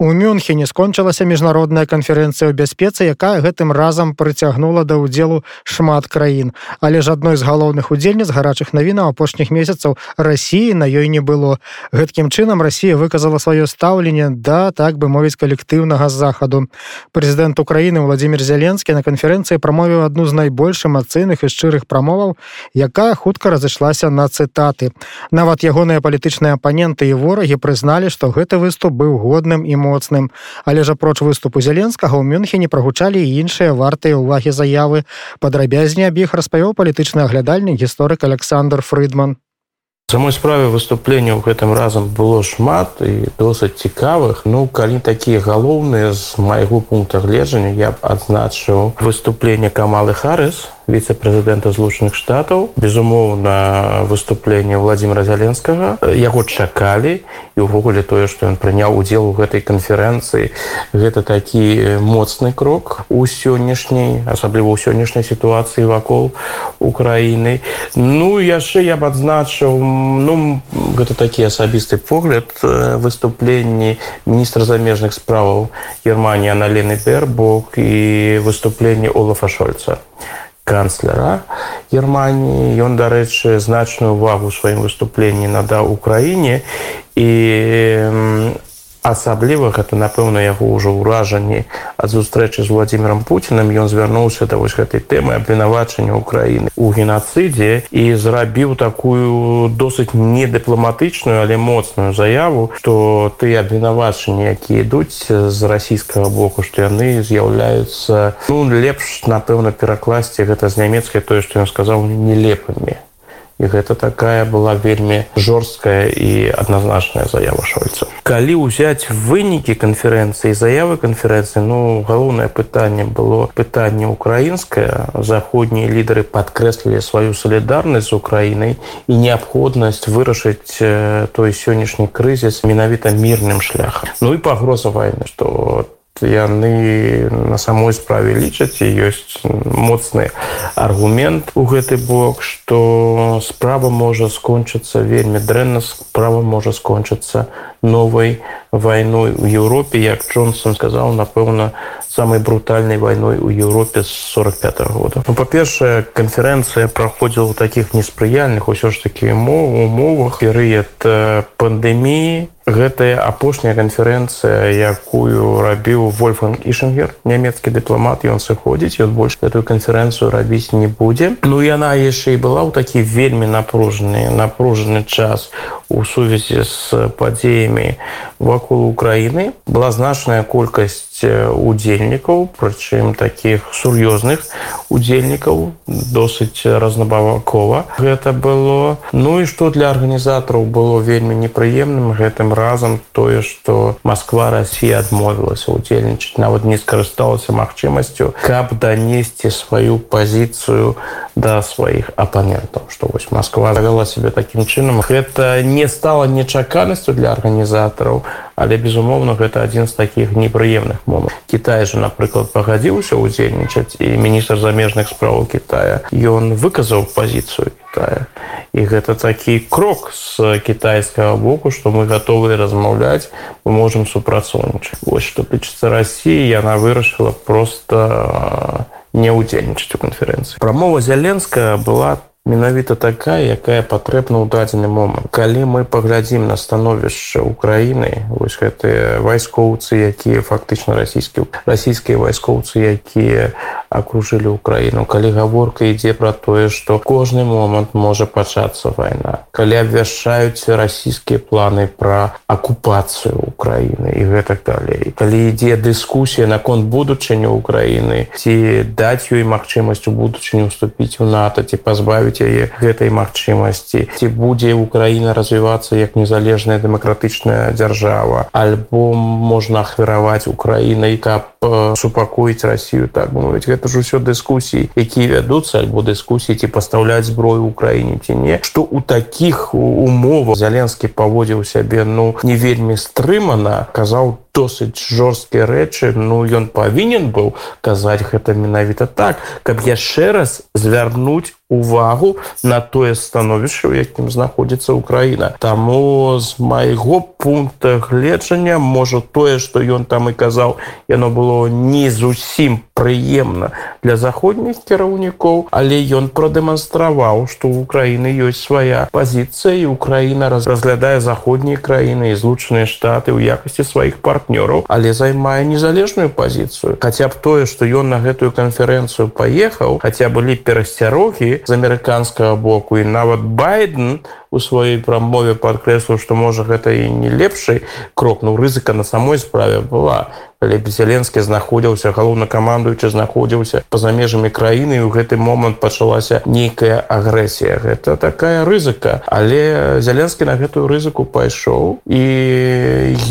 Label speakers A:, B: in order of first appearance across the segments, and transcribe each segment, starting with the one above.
A: У мюнхене скончылася міжнародная канферэнцыя ў бяспецы якая гэтым разам прыцягнула да ўдзелу шмат краін. Але ж адной з галоўных удзельніц гарачых навінаў апошніх месяцаў россии на ёй не было. Гэткім чынам россия выказала сваё стаўленне да так бы мовіць калектыўнага захаду. Прэзідэнт украины владимир зяленскі на канферэнцыі прамовіў адну з найбольш эмацыйных і шчырых прамоваў якая хутка разышлася на цытаты. Нават ягоныя палітычныя апаненты і ворагі прызналі што гэты выступ быў годным і мой моцным. Але ж апроч выступу зяленскага ў мюнхене прагучалі і іншыя вартыя ўвагі заявы. Падрабязней аб іх распавёў палітычны аглядальнік гісторык александр фрыдман.
B: Самой справе выступлення ў гэтым разам было шмат і досыць цікавых. Ну калі такія галоўныя з майго пункта гледжання я б адзначыў выступленне камалы харыс віце-прэзідэнта злучаных штатаў. Безумоўна выступленне владимира зяленскага. Яго чакалі і ўвогуле тое што ён прыняў удзел у гэтай канферэнцыі. Гэта такі моцны крок у сённяшняй асабліва ў сённяшняй сітуацыі вакол украіны. Ну яшчэ я б адзначыў ну гэта такі асабісты погляд выступленні міністра замежных справаў германія на лены бербок і выступленне олафа шольца канцлера германії ён дарэчы значную увагу сваім выступленні надаў украіне і асабліва гэта напэўна яго ўжо ўражанні. Ад сустрэчы з владимиром путиным ён звярнуўся да вось гэтай тэмы абвінавачання украины у геноцыдзе і зрабіў такую досыць недыпламатычную але моцную заяву что ты абвінавачанні якія ідуць з расійскага боку што яны з'яўляюцца ну лепш напэўна перакласці гэта з нямецкай тое што ён сказаў нелепымі і гэта такая была вельмі жорсткая і адназначная заява шольца. Калі ўзяць вынікі канферэнцыі заявы канферэнцыі ну галоўнае пытанне было пытанне украінскае. Заходнія лідары падкрэслілі сваю салідарнасць з украінай і неабходнасць вырашыць той сённяшні крызіс менавіта мірным шляхам. Ну і пагроза вайны што яны на самой справе лічаць і ёсць моцны аргумент у гэты бок што справа можа скончыцца вельмі дрэнна справа можа скончыцца новай вайной у Еўропе як Джонсон сказаў напэўна самой брутальнай вайной у Еўропе з 45 -го года. Ну, па-першае канферэнцыя праходзіла ў такіх неспрыяльных усё ж такі мов умовах перыяд пандэміі гэтая апошняя канферэнцыя якую рабіў вольфан ішынгер нямецкі дыпламат ён сыходзіць ён больш эту канферэнцыю рабіць не будзе. Ну яна яшчэ і была ў такі вельмі напружаны напружаны час у сувязі з падзеямі вакол Украіны. Была значная колькасць удзельнікаў прычым таких сур'ёзных удзельнікаў досыць разнабавакова гэта было. Ну і што для арганізатараў было вельмі непрыемным гэтым разам тое што Москва Росія адмовілася удзельнічаць нават не скарысталася магчымасцю каб данесці сваю пазіцыю да сваіх апанентаў што вось Москва завяла себе такім чынам гэта не стала нечаканасцю для арганізатараў але безумоўна гэта адзін з такіх непрыемных момантаў Кітай же напрыклад пагадзіўся удзельнічаць і міністр замежных справаў Китая ён выказаў пазіцыю Китая. І гэта такі крок з кітайскага боку што мы гатовыя размаўляць мы можемм супрацоўнічаць вось што тычыцца Росіі яна вырашыла просто не удзельнічаць у канферэнцыі прамова зяленская была менавіта такая якая патрэбна ў дадзены момант. Калі мы паглядзім на становішча украіны вось гэтыя вайскоўцы якія фактычна расійскі расійскія вайскоўцы якія акружылі ўкраіну калі гаворка ідзе пра тое што кожны момант можа пачацца вайна калі абвяшчаюць расійскія планы пра акупацыю украіны і гэтак далей калі ідзе дыскусія наконт будучыню украіны ці даць ёй магчымасць у будучыню уступіць у нато ці пазбавіць яе гэтай магчымасці ці будзе Украіна развівацца як незалежная дэмакратычная дзяржава альбо можна ахвяраваць украінай каб супакоіць Росію так мовіць гэта ж усё дыскусіі якія вядуцца альбо дыскусіі ці пастаўляць зброю Украіне ці не. Што у таких умовах зяленскі паводзіў сябе ну не вельмі стрымана казаў досыць жорсткія рэчы. Ну ён павінен быў казаць гэта менавіта так каб яшчэ раз звярнуць увагу на тое становішча у якім знаходзіцца Украіна. Таму з майго пункта гледжання можа тое што ён там і казаў яно было не зусім прыемна для заходніх кіраўнікоў але ён прадэманстраваў што ў Украіны ёсць свая пазіцыя і Украіна раз разглядае заходнія краіны і злучаныя штаты ў якасці сваіх партнёраў але займае незалежную пазіцыю. Хаця б тое што ён на гэтую канферэнцыю паехаў хаця былі перасцярогі з амерыканскага боку. І нават байден у сваёй прамове падкрэсліў што можа гэта і не лепшай крок ну рызыка на самой справе была Зеленскі знаходзіўся галоўнакамандуючы знаходзіўся па-за межамі краіны і ў гэты момант пачалася нейкая агрэсія. Гэта такая рызыка. Але зяленскі на гэтую рызыку пайшоў і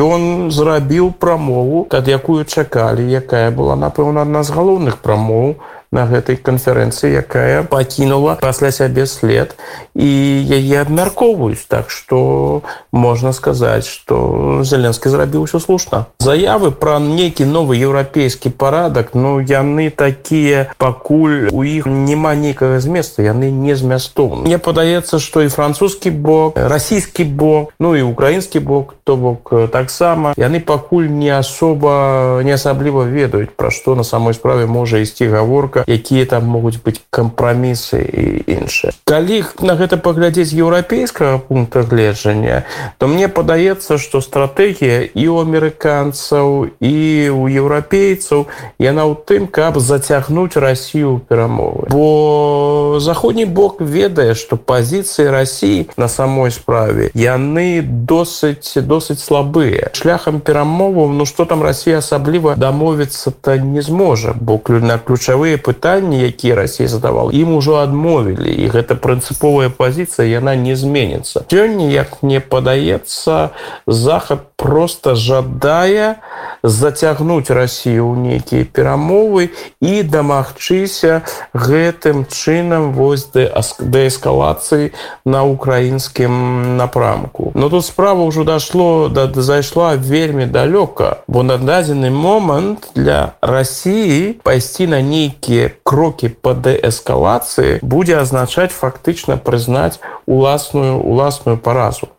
B: ён зрабіў прамову ад якую чакалі якая была напэўна адна з галоўных прамоў на гэтай канферэнцыі якая пакінула пасля сябе след. І яе абмяркоўваюць так что можна сказаць что зеленскі зрабіў усё слушна заявы про нейкі новы еўрапейскі парадак ну яны такія пакуль у іх няма нейкага зместа яны не змястоўны мне падаецца что і французскі бок расійскі бок ну і украінскі бок то бок таксама яны пакуль не асоба не асабліва ведаюць пра што на самой справе можа ісці гаворка лёгка якія там могуць быць кампрамісы і іншыя калі на гэта паглядзець еўрапейскага пункта гледжання то мне падаецца што стратэгія і у амерыканцаў і у еўрапейцаў яна ў тым каб зацягнуць Росію перамовы. Бо заходні бок ведае што пазіцыі Росіі на самой справе яны досыць досыць слабыя. Шляхам перамоваў ну што там Росія асабліва дамовіцца то не зможа бо на ключавыя пытанні якія Росія задавал ім ужо адмовілі і гэта прынцыповая пазіцыя яна не зменіцца. Сёння як мне падаецца захад просто жадае зацягнуць Росію ў нейкія перамовы і дамагчыся гэтым чынам вось дээскалацыі на украінскім напрамку. Но тут справа ўжо дашло да зайшла вельмі далёка бо на дадзены момант для Росіі пайсці на нейкія крокі по дээскалацыі будзе азначаць фактычна прызнаць уласную уласную паразу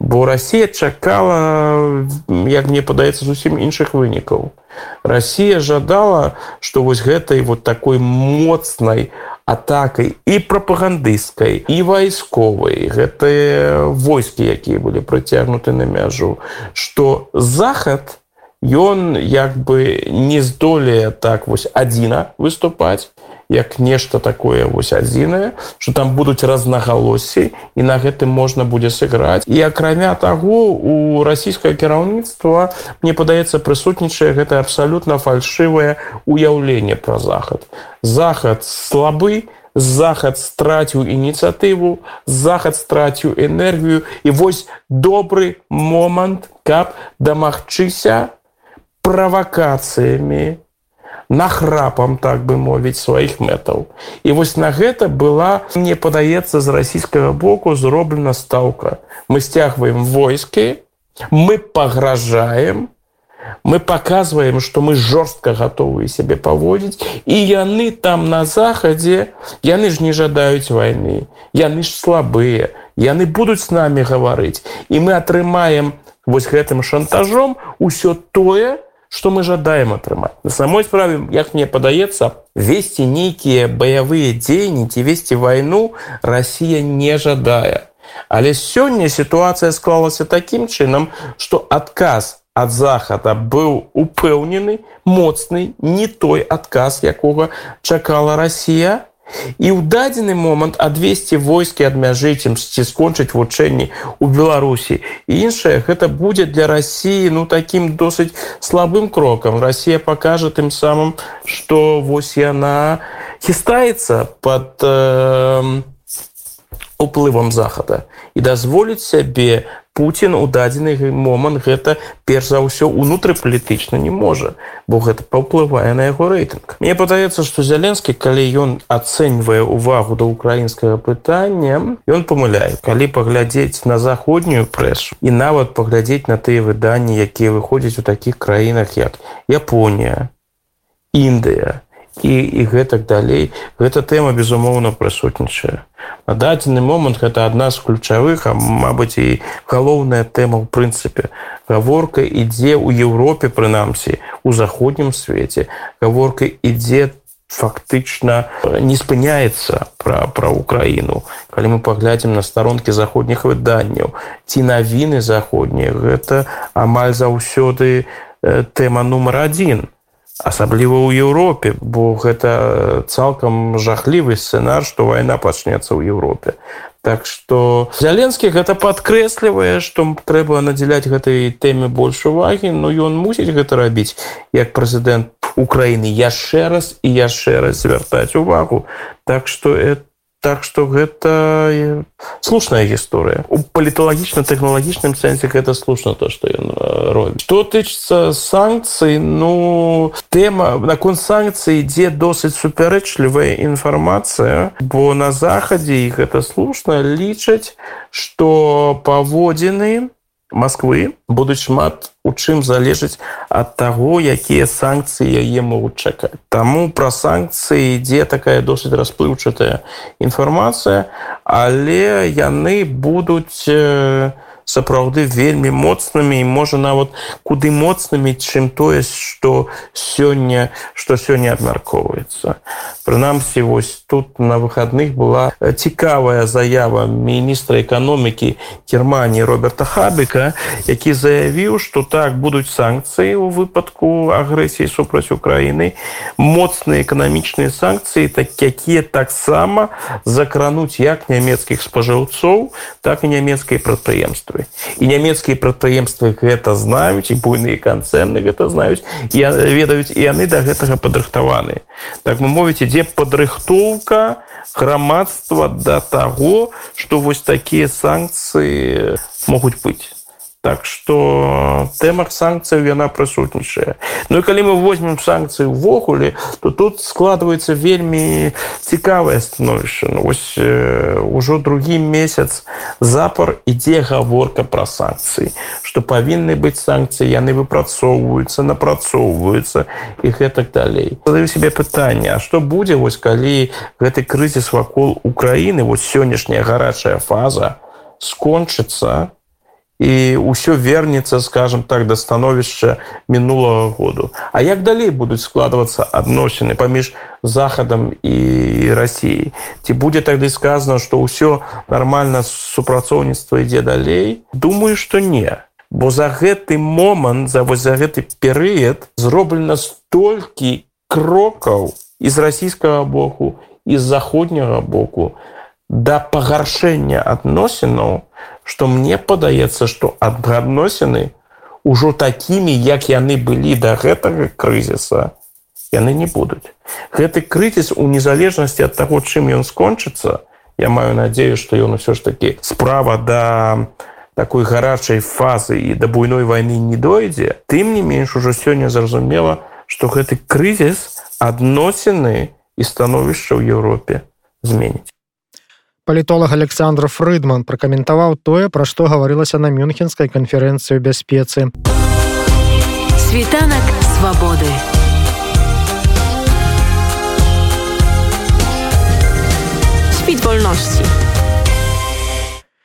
B: бо Росія чакала як мне падаецца зусім іншых вынікаў. Росія жадала што вось гэтай вот такой моцнай атакай і прапагандысцкай і вайсковай гэтыя войскі якія былі прыцягнуты на мяжу што захад, ён як бы не здолее так вось адзіна выступаць як нешта такое вось адзінае что там будуць разнагалоссі і на гэтым можна будзе сыграць. І акрамя таго у расійскае кіраўніцтва мне падаецца прысутнічае гэта абсалютна фальшывае уяўленне пра захад. Захад слабы захад страціў ініцыятыву захад страціў энергію і вось добры момант каб дамагчыся правакацыямі нахрапам так бы мовіць сваіх мэтаў. І вось на гэта была мне падаецца з расійскага боку зроблена стаўка. Мы сцягваем войскі мы пагражаем мы показываем что мы жорстка готовы сябе паводзіць і яны там на захадзе яны ж не жадаюць войны яны ж слабыя яны будуць с нами гаварыць. І мы атрымаем вось гэтым шантажом усё тое что мы жадаем атрымаць на самой справе як мне падаецца весці нейкія баявыя дзеянні ці весці вайну Росія не жадае але сёння сітуацыя склалася такім чынам что адказ ад захада быў упэўнены моцны не той адказ якога чакала Росія І ў дадзены момант адвесці войскі ад мяжыцем ці скончыць вучэнні ў Беларусі. іншае гэта будзе для рассіі ну такім досыць слабым крокам. Расія пакажа тым самым, што вось яна хістаецца под э, уплывам захада і дазволіць сябе Путін у дадзены момант гэта перш за ўсё унутрыпалітычна не можа бо гэта паўплывае на яго рэйтынг. Мне падаецца што зяленскі калі ён ацэньвае увагу да украінскага пытання ён памыляе калі паглядзець на заходнюю прэсу і нават паглядзець на тыя выданні якія выходзяць у такіх краінах як Японія Індыя і, і гэтак далей. Гэта тэма безумоўна прысутнічае. На дадзены момант гэта адна з ключавых а мабыць і галоўная тэма ў прынцыпе. Гаворка ідзе ў Еўропе прынамсі у заходнім свеце. Гаворка ідзе фактычна не спыняецца пра пра украіну. Калі мы паглядзім на старонкі заходніх выданняў ці навіны заходнія гэта амаль заўсёды тэма нумар адзін асабліва ў Еўропе бо гэта цалкам жахлівы сцэнар што вайна пачнецца ў Еўропе. Так што зяленскі гэта падкрэслівае што трэба надзяляць гэтай тэме больш увагі но ён мусіць гэта рабіць як прэзідэнт Украіны яшчэ раз і яшчэ раз звяртаць увагу. Так што это Так што гэта слушная гісторыя. У паліталагічна-тэхналагічным сэнсе гэта слушна то, што ён робіць. Што тычыцца санкцый, ну тэма наконт санкцыі ідзе досыць супярэчлівая інфармацыя, бо на захадзе іх гэта слушна лічаць, што паводзіны Масквы будуць шмат у чым залежыць ад таго, якія санкцыі яе могуць чакаць. Таму пра санкцыі ідзе такая досыць расплыўчатая інфармацыя, але яны будуць сапраўды вельмі моцнымі і можа нават куды моцнымі, чым тое, што сёння што сёння абмяркоўваецца. Прынамсі вось тут на выхадных была цікавая заява міністра эканомікі Геррманіі Роберта Хабіка, які заявіў, што так будуць санкцыі ў выпадку агрэсіі супраць Украіны, моцныя эканамічныя санкцыі, так якія таксама закрануць як нямецкіх спажыўцоў, так і нямецкай прадпрыемствы прадпрыемствы і нямецкія прадпрыемствы гэта знаюць і буйныя канцэрны гэта знаюць і ведаюць і яны да гэтага падрыхтаваны так мы мовіць ідзе падрыхтоўка грамадства да таго што вось такія санкцыі могуць быць Так што тэмах санкцыяў яна прысутнічае. Ну і калі мы возьмем санкцыі ўвогуле, то тут складваецца вельмі цікавае становішча. Ну, ось э, ужо другі месяц запар ідзе гаворка пра санкцыі, што павінны быць санкцыі, яны выпрацоўваюцца, напрацоўваюцца і гэтак далей. Задаю сябе пытанне, а што будзе вось калі гэты крызіс вакол Украіны, вось сённяшняя гарачая фаза скончыцца, і ўсё вернецца скажем так да становішча мінулого году А як далей будуць складвацца адносіны паміж захадам і Росіі ці будзе тады сказано что ўсё нормально супрацоўніцтва ідзе далей? Думаю что не. Бо за гэты момант за вось за гэты перыяд зроблена столькі крокаў из расійскага боку і з заходняга боку да пагаршэння адносінаў што мне падаецца што адносіны ўжо такімі як яны былі да гэтага крызіса яны не будуць гэты крызіс у незалежнасці ад таго чым ён скончыцца я маю надзею што ён усё ж такі справа да такой гарачай фазы і да буйной вайны не дойдзе тым не менш ужо сёння зразумела што гэты крызіс адносіны і становішча ў Еўропе зменіць
A: палітолог александр фрыдман пракаментаваў тое пра што гаварылася на мюнхенскай канферэнцыі бяспецы
C: світанак свабоды спіць вольнасці